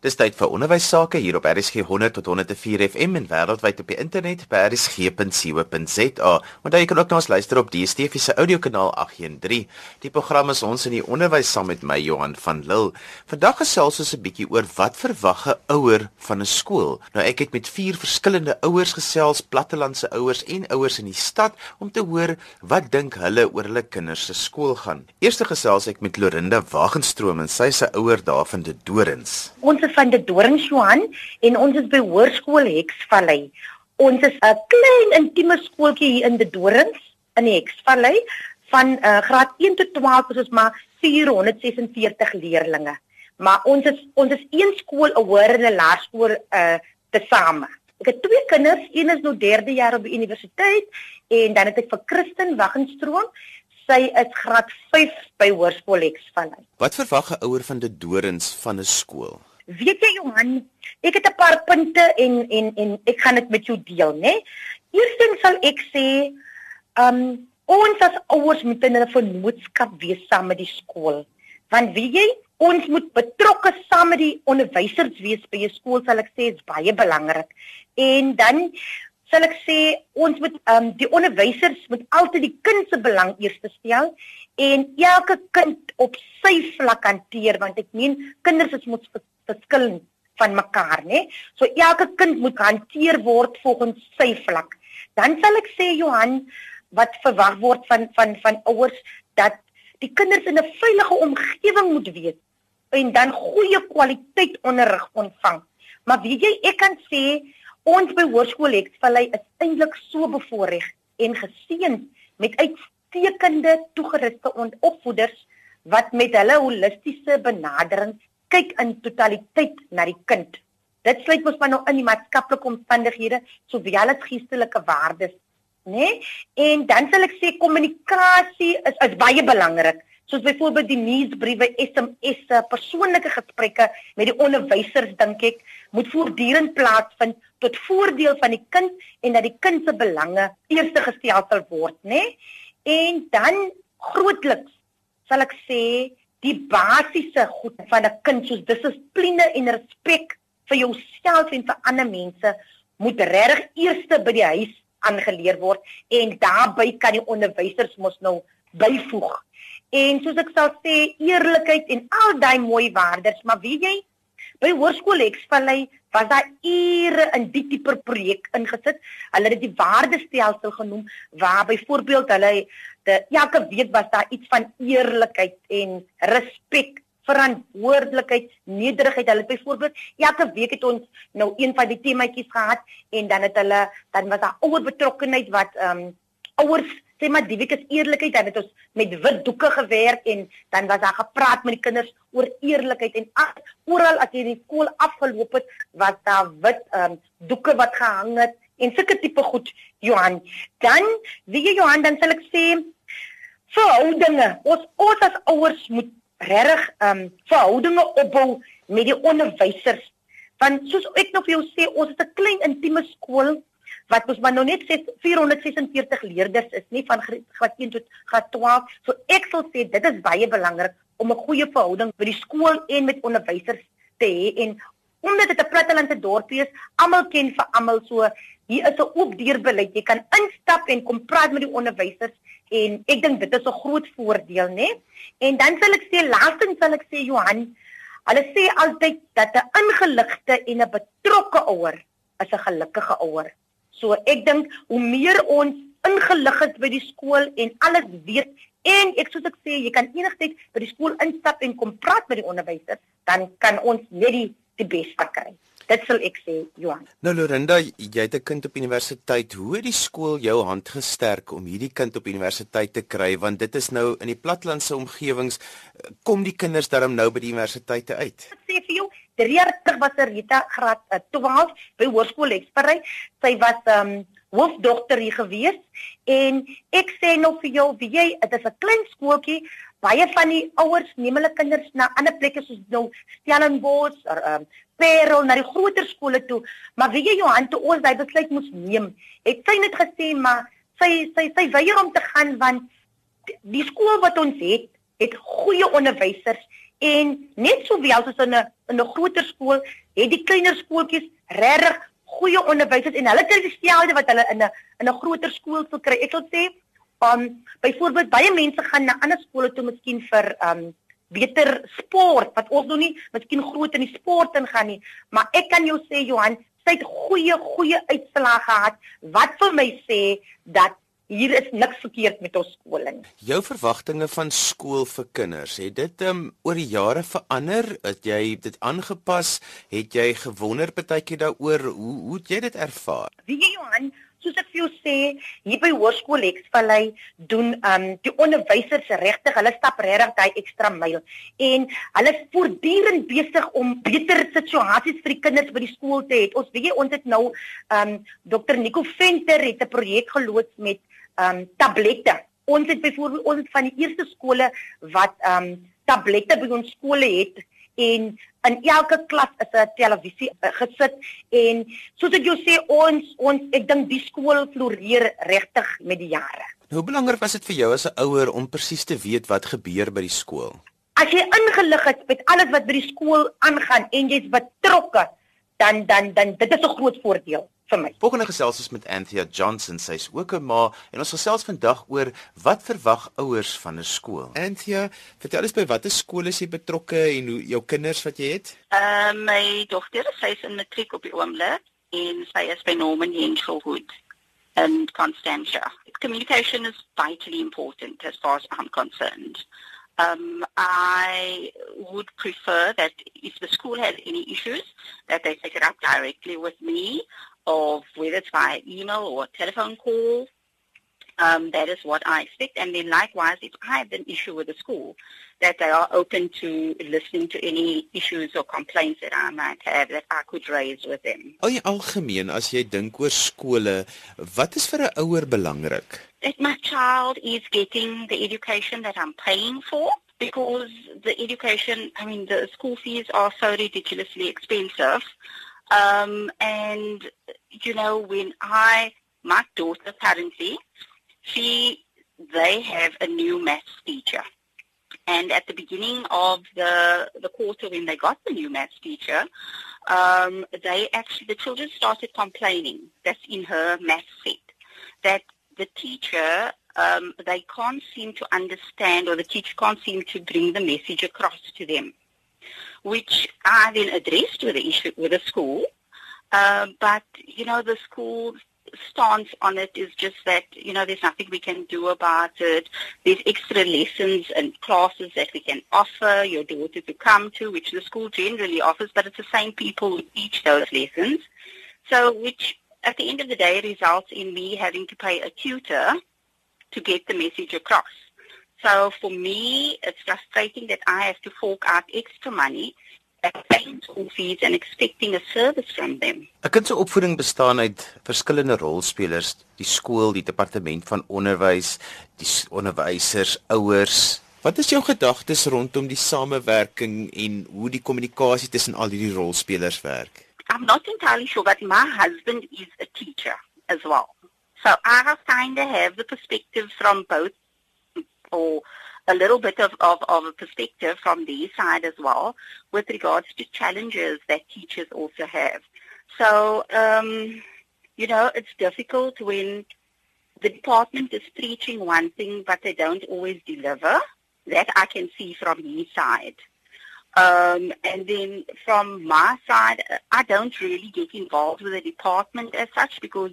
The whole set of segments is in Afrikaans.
Dis tyd vir onderwys sake hier op RSG 100 tot 104 FM en wêreldwyd op die internet by rsg.co.za. Want jy kan ook na ons luister op DSTV se audiokanaal 813. Die program is ons in die onderwys saam met my Johan van Lille. Vandag gesels ons 'n bietjie oor wat verwag 'n ouer van 'n skool. Nou ek het met vier verskillende ouers gesels, plattelandse ouers en ouers in die stad om te hoor wat dink hulle oor hulle kinders se skool gaan. Eerste gesels ek met Lorinda Wagenstroom en sy se ouer daar van die Dorings. Ons van die Dorings Johan en ons is by Hoërskool Hexvallei. Ons is 'n klein intieme skooltjie hier in die Dorings in die Hexvallei van uh, graad 1 tot 12 is ons maar 446 leerders. Maar ons is ons is een skool hoër en 'n laerskool uh tesame. Ek het twee kinders, een is nou derde jaar op die universiteit en dan het ek vir Christen Waggenstroom sy is graad 5 by Hoërskool Hexvallei. Wat verwag 'n ouer van die Dorings van 'n skool? Weet jy Johan, ek het 'n paar punte en en en ek gaan dit met jou deel, né? Eerstens sal ek sê, um ons as ouers moet in 'n vennootskap wees saam met die skool. Want weet jy, ons moet betrokke saam met die onderwysers wees by 'n skool, sal ek sê, is baie belangrik. En dan sal ek sê ons moet um die onderwysers moet altyd die kind se belang eerste stel en elke kind op sy vlak hanteer want ek meen kinders is moet verskil van mekaar, né? So elke kind moet hanteer word volgens sy vlak. Dan sal ek sê Johan wat verwag word van van van ouers dat die kinders in 'n veilige omgewing moet wees en dan goeie kwaliteit onderrig ontvang. Maar weet jy, ek kan sê ons by Hoërskool Hexvallei is eintlik so bevoordeel en geseën met uitstekende toegeruste opvoeders wat met hulle holistiese benadering kyk in totaliteit na die kind. Dit sluit mos maar nou in die maatskaplike omstandighede sowel as geestelike waardes, né? Nee? En dan sal ek sê kommunikasie is is baie belangrik. Soos byvoorbeeld die nuusbriewe, SMS'e, persoonlike gesprekke met die onderwysers dink ek moet voortdurend plaasvind tot voordeel van die kind en dat die kind se belange eerste gestel sal word, né? Nee? En dan grootliks sal ek sê die basiese goed van 'n kind soos dissipline en respek vir jouself en vir ander mense moet regtig eers by die huis aangeleer word en daarbey kan die onderwysers mos nou byvoeg. En soos ek sal sê, eerlikheid en al daai mooi waardes, maar weet jy, by Hoërskool Hexvallei was daar ure in die tipe projek ingesit. Hulle het dit die waardestelsel genoem waar byvoorbeeld hulle de elke week was daar iets van eerlikheid en respek verantwoordelikheid, nederigheid. Hulle byvoorbeeld elke week het ons nou een van die temaatjies gehad en dan het hulle dan was daar ouer betrokkenheid wat ehm um, ouers sê maar die week is eerlikheid dan het ons met wit doeke gewerk en dan was daar gepraat met die kinders oor eerlikheid en oral as jy die skool afgeloop het was daar wit um, doeke wat gehang het en sulke tipe goed Johan. Dan wie jy Johan dan sal ek sê verhoudinge. Ons ons as ouers moet regtig um, verhoudinge opbou met die onderwysers. Want soos ek nog vir jou sê ons is 'n klein intieme skool wat ons maar nou net sê 446 leerders is nie van graad 1 tot graad 12. So ek sal sê dit is baie belangrik om 'n goeie verhouding met die skool en met onderwysers te hê en omdat dit 'n plattelandse dorpie is, almal ken vir almal so hier is 'n oop deurbeleid. Jy kan instap en kom praat met die onderwysers en ek dink dit is 'n groot voordeel, né? En dan sal ek sê laastens sal ek sê Johan, hulle sê altyd dat 'n ingeligte en 'n betrokke ouer is 'n gelukkige ouer. So ek dink hoe meer ons ingelig is by die skool en alles weet en ek soos ek sê jy kan enigstyd by die skool instap en kom praat met die onderwysers, dan kan ons net die die beste kry. Dit sal ek sê, Johan. Nou Lorinda, jy het 'n kind op universiteit. Hoe het die skool jou hand gesterk om hierdie kind op universiteit te kry want dit is nou in die plattelandse omgewings kom die kinders darm nou by die universiteite uit. Ek sê vir jou, 3 jaar terug was Rita graad uh, 12 by Hoërskool Eksperry. Sy was um hoofdogter hier gewees en ek sê nog vir jou, wie jy, dit is 'n klein skooltjie. Baie van die ouers neem hulle kinders na ander plekke soos nou Stellenbosch of um Parel na die groter skole toe. Maar wie jy Johan toe ons daai besluit moes neem. Ek sê net gesê maar sy sy sy weier om te gaan want die skool wat ons het, het goeie onderwysers En net sowel soos in 'n in 'n groter skool, het die kleiner skooltjies regtig goeie onderwysers en hulle kry dieselfde wat hulle in 'n in 'n groter skool sou kry. Ek wil sê, um byvoorbeeld baie mense gaan na ander skole toe miskien vir um beter sport wat ons nog nie miskien groot in die sport ingaan nie, maar ek kan jou sê Johan, sy het goeie goeie uitslae gehad wat vir my sê dat hier is niks verkeerd met ons skole nie. Jou verwagtinge van skool vir kinders, het dit um oor die jare verander? Het jy dit aangepas? Het jy gewonder partytjie daaroor hoe hoe het jy dit ervaar? Wie jy Johan, soos ek vir jou sê, hier by Hoërskool Exvallei doen um die onderwysers regtig, hulle stap regtig daai ekstra myl en hulle is voortdurend besig om beter situasies vir die kinders by die skool te hê. Ons weet jy ons het nou um Dr Nico Venter het 'n projek geloods met um tablette. Ons het byvoorbeeld ons van die eerste skole wat um tablette by ons skole het en in elke klas is 'n televisie uh, gesit en soos ek jou sê ons ons ek dink die skool floreer regtig met die jare. Hoe belangrik was dit vir jou as 'n ouer om presies te weet wat gebeur by die skool? As jy ingelig is met alles wat by die skool aangaan en jy's betrokke, dan dan dan dit is 'n groot voordeel vir my. Volgende gesels ons met Anthea Johnson. Sy's ook 'n ma en ons gesels vandag oor wat verwag ouers van 'n skool. Anthea, vertel eens by watter skool is jy betrokke en hoe jou kinders wat jy het? Uh my dogter, sy's in matriek op die oomblik en sy is by Norman Henschelhood in Constantia. Communication is vitally important as far as I'm concerned. Um, I would prefer that if the school has any issues, that they take it up directly with me of whether it's via email or telephone call. Um, that is what I expect. And then likewise, if I have an issue with the school, that they are open to listening to any issues or complaints that I might have that I could raise with them. Al jy algemeen as jy dink oor skole, wat is vir 'n ouer belangrik? That my child is getting the education that I'm paying for because the education, I mean the school fees are so ridiculously expensive. Um, and you know, when I, my daughter currently, she, they have a new maths teacher. And at the beginning of the, the quarter when they got the new maths teacher, um, they actually, the children started complaining, that's in her maths set, that the teacher, um, they can't seem to understand or the teacher can't seem to bring the message across to them, which I then addressed with the issue with the school. Uh, but, you know, the school stance on it is just that, you know, there's nothing we can do about it. There's extra lessons and classes that we can offer your daughter to come to, which the school generally offers, but it's the same people who teach those lessons. So, which at the end of the day results in me having to pay a tutor to get the message across. So for me, it's frustrating that I have to fork out extra money paying school fees and expecting a service from them. 'n Kind se opvoeding bestaan uit verskillende rolspelers, die skool, die departement van onderwys, die onderwysers, ouers. Wat is jou gedagtes rondom die samewerking en hoe die kommunikasie tussen al hierdie rolspelers werk? I'm not entirely sure but my husband is a teacher as well. So I have kind of have the perspective from both or a little bit of, of, of a perspective from their side as well with regards to challenges that teachers also have. So, um, you know, it's difficult when the department is preaching one thing but they don't always deliver. That I can see from his side. Um, and then from my side, I don't really get involved with the department as such because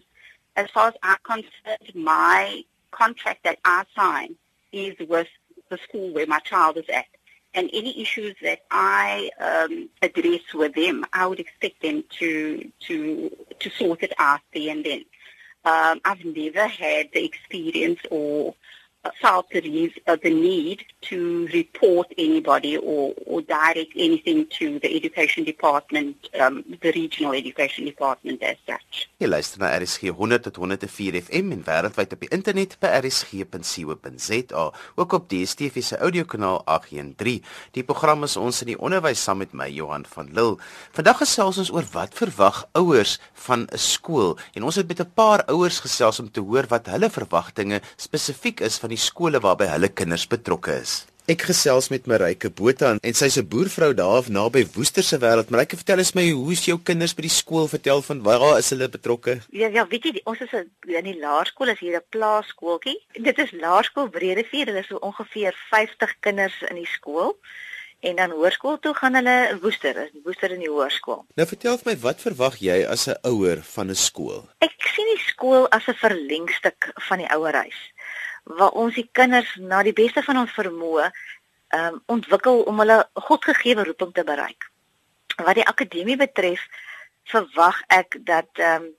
as far as I'm concerned, my contract that I sign is with the school where my child is at. And any issues that I um, address with them, I would expect them to to to sort it out there and then. Um, I've never had the experience or felt the, uh, the need to report anybody or, or direct anything to the education department, um, the regional education department as such. Jy luister na RSG 100 tot 104 FM en wêreldwyd op die internet by rsg.co.za, ook op DStv se audiokanaal 813. Die program is ons in die onderwys saam met my Johan van Lille. Vandag gesels ons oor wat verwag ouers van 'n skool en ons het met 'n paar ouers gesels om te hoor wat hulle verwagtinge spesifiek is van die skole waarby hulle kinders betrokke is. Ek gesels met Marike Botha en sy's 'n boervrou daar naby Woester se wêreld. Marike, vertel eens my, hoe is jou kinders by die skool? Vertel van waar is hulle betrokke? Ja, ja, weet jy, ons is in die laerskool, is hier 'n plaaskooltjie. Dit is Laerskool Bredevuur. Hulle is so ongeveer 50 kinders in die skool. En dan hoërskool toe gaan hulle Woester, in Woester in die hoërskool. Nou vertel vir my, wat verwag jy as 'n ouer van 'n skool? Ek sien die skool as 'n verlengstuk van die ouerhuis waar ons die kinders na die beste van ons vermoë ehm um, ontwikkel om hulle godgegewe roeping te bereik. Wat die akademie betref, verwag ek dat ehm um,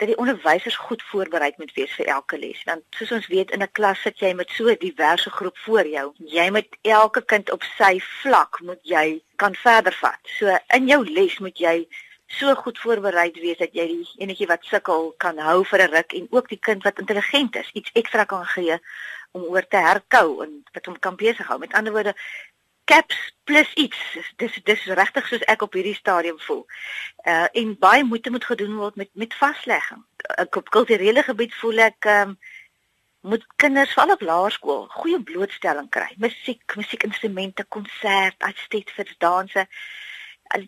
dat die onderwysers goed voorberei moet wees vir elke les. Want soos ons weet in 'n klas sit jy met so 'n diverse groep voor jou. Jy moet elke kind op sy vlak moet jy kan verder vat. So in jou les moet jy so goed voorberei wees dat jy die enetjie wat sukkel kan hou vir 'n ruk en ook die kind wat intelligent is iets ekstra kan gee om oor te herkou en wat hom kan besig hou. Met ander woorde caps plus iets. Dis dis regtig soos ek op hierdie stadium voel. Uh en baie moeite moet gedoen word met met vaslegging. Ek op kulturele gebied voel ek um moet kinders veral op laerskool goeie blootstelling kry. Musiek, musiekinstrumente, konsert, uitstet vir danse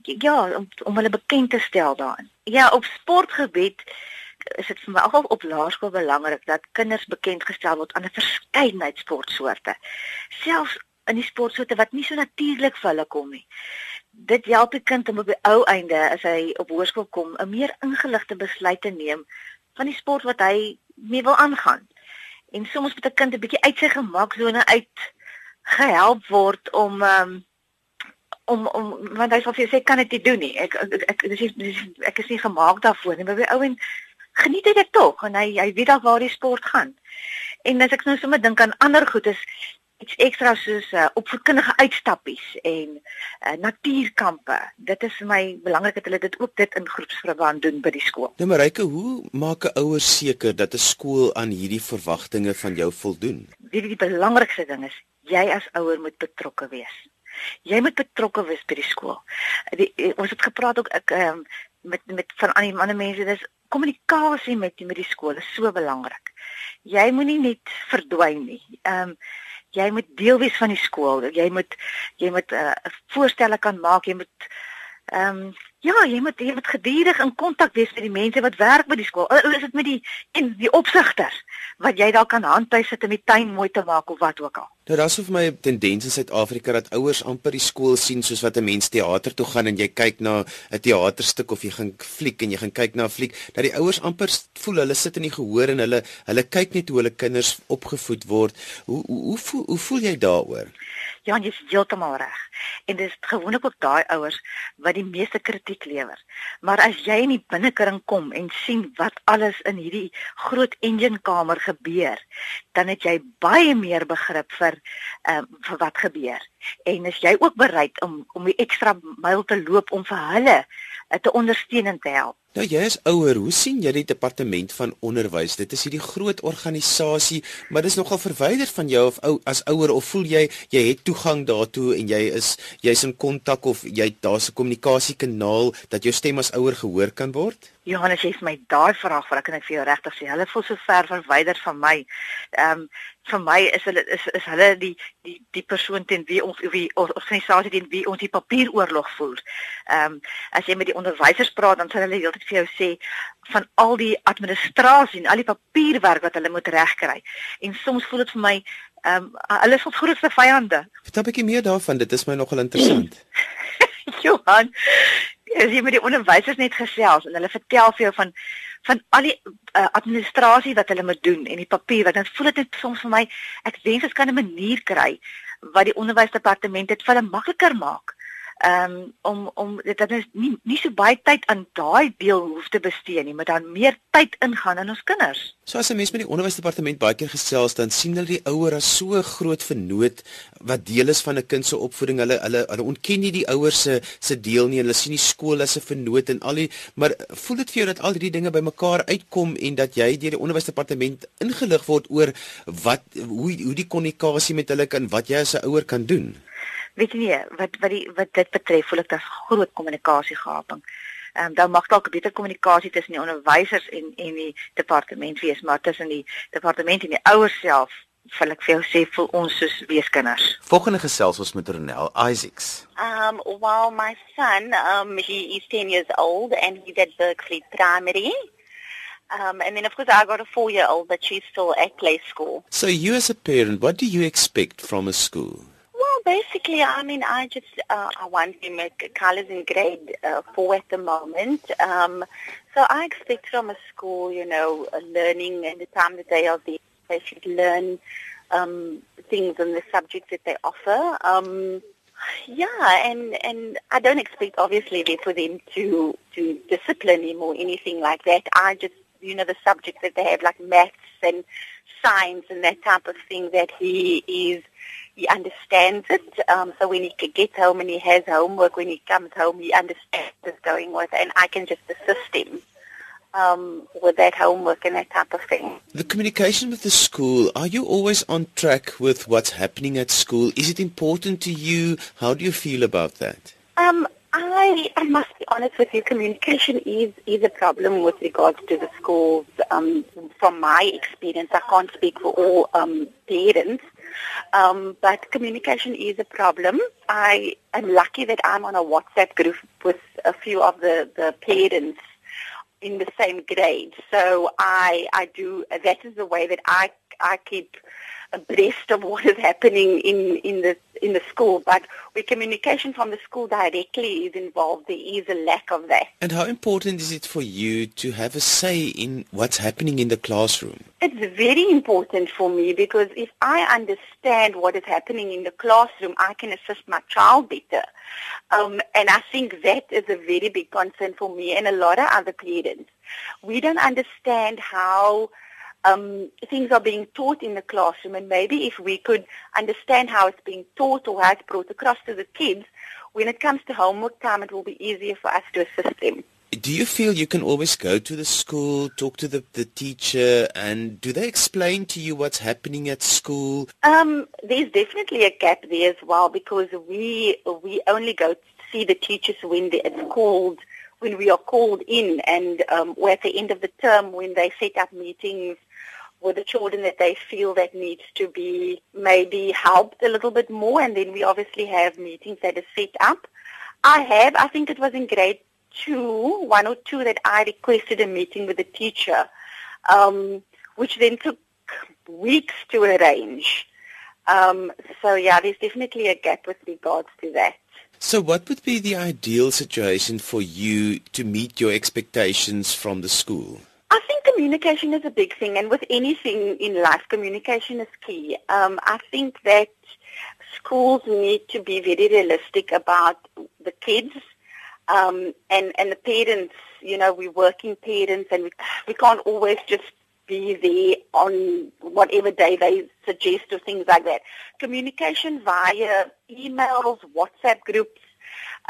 ja, om om hulle bekend te stel daarin. Ja, op sportgebied is dit vir my alhoewel op laerskool belangrik dat kinders bekend gestel word aan 'n verskeidenheid sportsoorte. Selfs in die sportsoorte wat nie so natuurlik vir hulle kom nie. Dit help die kind om op die ou einde as hy op hoërskool kom 'n meer ingeligte besluit te neem van die sport wat hy mee wil aangaan. En soms moet 'n kind 'n bietjie uit sy gemaksone uit gehelp word om ehm um, om om want hy sê sê kan dit nie doen nie. Ek ek ek dis dis ek is nie gemaak daarvoor nie. Maar by ou en geniet dit tog en hy hy weet dalk waar die sport gaan. En as ek nou sommer dink aan ander goed is iets ekstra soos uh, opvoedkundige uitstappies en uh, natuurkampe. Dit is vir my belangrik dat hulle dit ook dit in groepsverband doen by die skool. Nou Marike, hoe maak 'n ouer seker dat 'n skool aan hierdie verwagtinge van jou voldoen? Die die belangrikste ding is jy as ouer moet betrokke wees. Jy moet betrokke wees by die skool. Die, die, ons het gepraat ook ek um, met met van aan die ander mense dis kommunikasie met met die skool is so belangrik. Jy moenie net verdwyn nie. Ehm um, jy moet deel wees van die skool. Jy moet jy moet 'n uh, voorstelle kan maak. Jy moet ehm um, Ja, jy moet jy moet gedurig in kontak wees met die mense wat werk by die skool. Is dit met die en die opsigters wat jy dalk kan handtuis sit om die tuin mooi te maak of wat ook al. Nou daar's vir my 'n tendens in Suid-Afrika dat ouers amper die skool sien soos wat 'n mens teater toe gaan en jy kyk na 'n teaterstuk of jy gaan fliek en jy gaan kyk na 'n fliek, dat die ouers amper voel hulle sit in die gehoor en hulle hulle kyk net hoe hulle kinders opgevoed word. Hoe hoe hoe voel, hoe voel jy daaroor? Ja, jy is heeltemal reg. En dis gewoonlik ook daai ouers wat die meeste kritiek lewer. Maar as jy in die binnekring kom en sien wat alles in hierdie groot engine kamer gebeur, dan het jy baie meer begrip vir ehm um, vir wat gebeur. En is jy ook bereid om om die ekstra myl te loop om vir hulle uh, te ondersteun en te help? Nou jy is ouer, hoe sien jy die departement van onderwys? Dit is hierdie groot organisasie, maar dis nogal verwyder van jou of ou as ouer of voel jy jy het toegang daartoe en jy is jy's in kontak of jy daar's 'n kommunikasiekanaal dat jou stem as ouer gehoor kan word? Johannes, jy het my daai vraag vra, kan ek vir jou regtig sê, hulle voel so ver verwyder van my. Ehm um, vir my is hulle is is hulle die die die persoon teen wie ons wie organisasie teen wie ons die papieroorlog voer. Ehm um, as jy met die onderwysers praat, dan sal hulle heeltyd vir jou sê van al die administrasie en al die papierwerk wat hulle moet regkry. En soms voel dit vir my ehm um, hulle is ons grootste vyande. Vertel 'n bietjie meer daarvan, dit is my nogal interessant. Johan, as jy met die onderwysers net gesels en hulle vertel vir jou van van al die uh, administrasie wat hulle moet doen en die papier wat dan voel dit net soms vir my ek wens ons kan 'n manier kry wat die onderwysdepartement dit vir hulle makliker maak um, om om dit dan is nie nie so baie tyd aan daai deel hoef te bestee nie, maar dan meer tyd ingaan in ons kinders. So as 'n mens met die onderwysdepartement baie keer gesels, dan sien hulle die ouer as so groot vernoot wat deel is van 'n kind se opvoeding. Hulle hulle hulle ontken nie die ouers se se deel nie. Hulle sien die skool as 'n vernoot en al die maar voel dit vir jou dat al hierdie dinge bymekaar uitkom en dat jy deur die onderwysdepartement ingelig word oor wat hoe hoe die kommunikasie met hulle kan wat jy as 'n ouer kan doen? Weet jy nie wat wat die wat dit betref voel ek daar's groot kommunikasiegaping. Ehm um, dan mag dalk 'n beter kommunikasie tussen die onderwysers en en die departement wees, maar tussen die departement en die ouers self wil ek vir jou sê vir ons soos weeskinders. Volgende gesels ons met Ronel Isaacs. Um, while my son, um, he is 10 years old and he's at Berkeley Primary. Um, and then, of course, I got a four-year-old, but she's still at play school. So you as a parent, what do you expect from a school? Basically, I mean, I just uh, I want him at Carla's in grade uh, four at the moment. Um, so I expect from a school, you know, learning and the time that they are there, they should learn um, things and the subjects that they offer. Um, yeah, and and I don't expect obviously for them to to discipline him or anything like that. I just you know the subjects that they have like maths and science and that type of thing that he is he understands it. Um, so when he gets home and he has homework, when he comes home, he understands what's going with, and I can just assist him um, with that homework and that type of thing. The communication with the school, are you always on track with what's happening at school? Is it important to you? How do you feel about that? Um, I, I must be honest with you, communication is, is a problem with regards to the schools. Um, from my experience, I can't speak for all um, parents, um, but communication is a problem. I am lucky that I'm on a WhatsApp group with a few of the, the parents in the same grade. So I, I do, that is the way that I, I keep abreast of what is happening in, in the in the school, but where communication from the school directly is involved, there is a lack of that. And how important is it for you to have a say in what's happening in the classroom? It's very important for me because if I understand what is happening in the classroom, I can assist my child better. Um, and I think that is a very big concern for me and a lot of other parents. We don't understand how um, things are being taught in the classroom and maybe if we could understand how it's being taught or how it's brought across to the kids, when it comes to homework time, it will be easier for us to assist them. Do you feel you can always go to the school, talk to the, the teacher, and do they explain to you what's happening at school? Um, there's definitely a gap there as well because we we only go to see the teachers when they, it's called when we are called in, and um, we're at the end of the term when they set up meetings with the children that they feel that needs to be maybe helped a little bit more and then we obviously have meetings that are set up. I have, I think it was in grade two, one or two that I requested a meeting with the teacher, um, which then took weeks to arrange. Um, so yeah, there's definitely a gap with regards to that. So what would be the ideal situation for you to meet your expectations from the school? I think communication is a big thing, and with anything in life, communication is key. Um, I think that schools need to be very realistic about the kids um, and and the parents. You know, we're working parents, and we we can't always just be there on whatever day they suggest or things like that. Communication via emails, WhatsApp groups,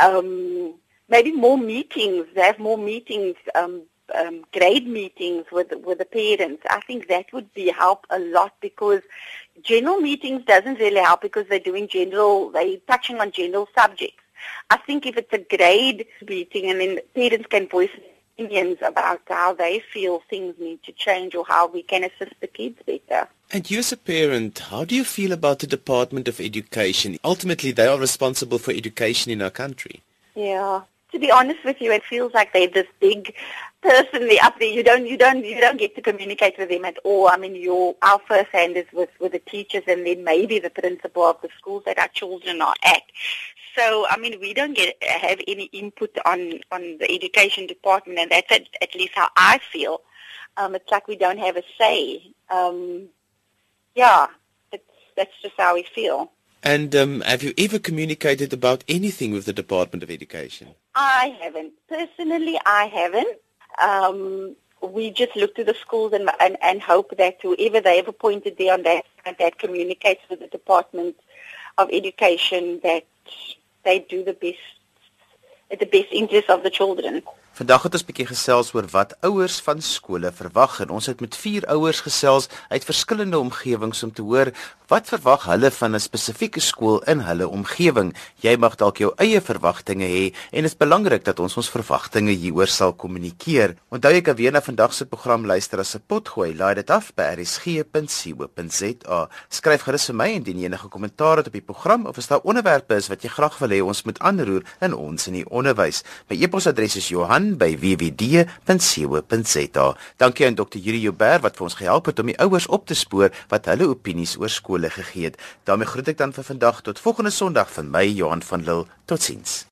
um, maybe more meetings. They have more meetings. Um, um, grade meetings with with the parents, I think that would be help a lot because general meetings doesn't really help because they're doing general, they're touching on general subjects. I think if it's a grade meeting and then parents can voice opinions about how they feel things need to change or how we can assist the kids better. And you as a parent, how do you feel about the Department of Education? Ultimately, they are responsible for education in our country. Yeah. To be honest with you, it feels like they're this big personally up there. You don't, you don't, you don't get to communicate with them at all. I mean, your our first hand is with with the teachers, and then maybe the principal of the schools that our children are at. So, I mean, we don't get have any input on on the education department, and that's at, at least how I feel. Um, it's like we don't have a say. Um, yeah, it's that's just how we feel. And um, have you ever communicated about anything with the Department of Education? I haven't. Personally, I haven't. Um, we just look to the schools and, and, and hope that whoever they have appointed there on that, that communicates with the Department of Education that they do the best, the best interest of the children. Vandag het ons bietjie gesels oor wat ouers van skole verwag en ons het met vier ouers gesels uit verskillende omgewings om te hoor wat verwag hulle van 'n spesifieke skool in hulle omgewing. Jy mag dalk jou eie verwagtinge hê en dit is belangrik dat ons ons verwagtinge hieroor sal kommunikeer. Onthou jy kan weer na vandag se program luister as 'n potgooi. Laai dit af by rsg.co.za. Skryf gerus vir my indien jy enige kommentaar het op die program of as daar onderwerpe is wat jy graag wil hê ons moet aanroer in ons in die onderwys. My e-posadres is Johan aan by www.co.za. Dankie aan Dr. Yuri Joubert wat vir ons gehelp het om die ouers op te spoor wat hulle opinies oor skole gegee het. daarmee groet ek dan vir vandag tot volgende Sondag van my Johan van Lille. Totsiens.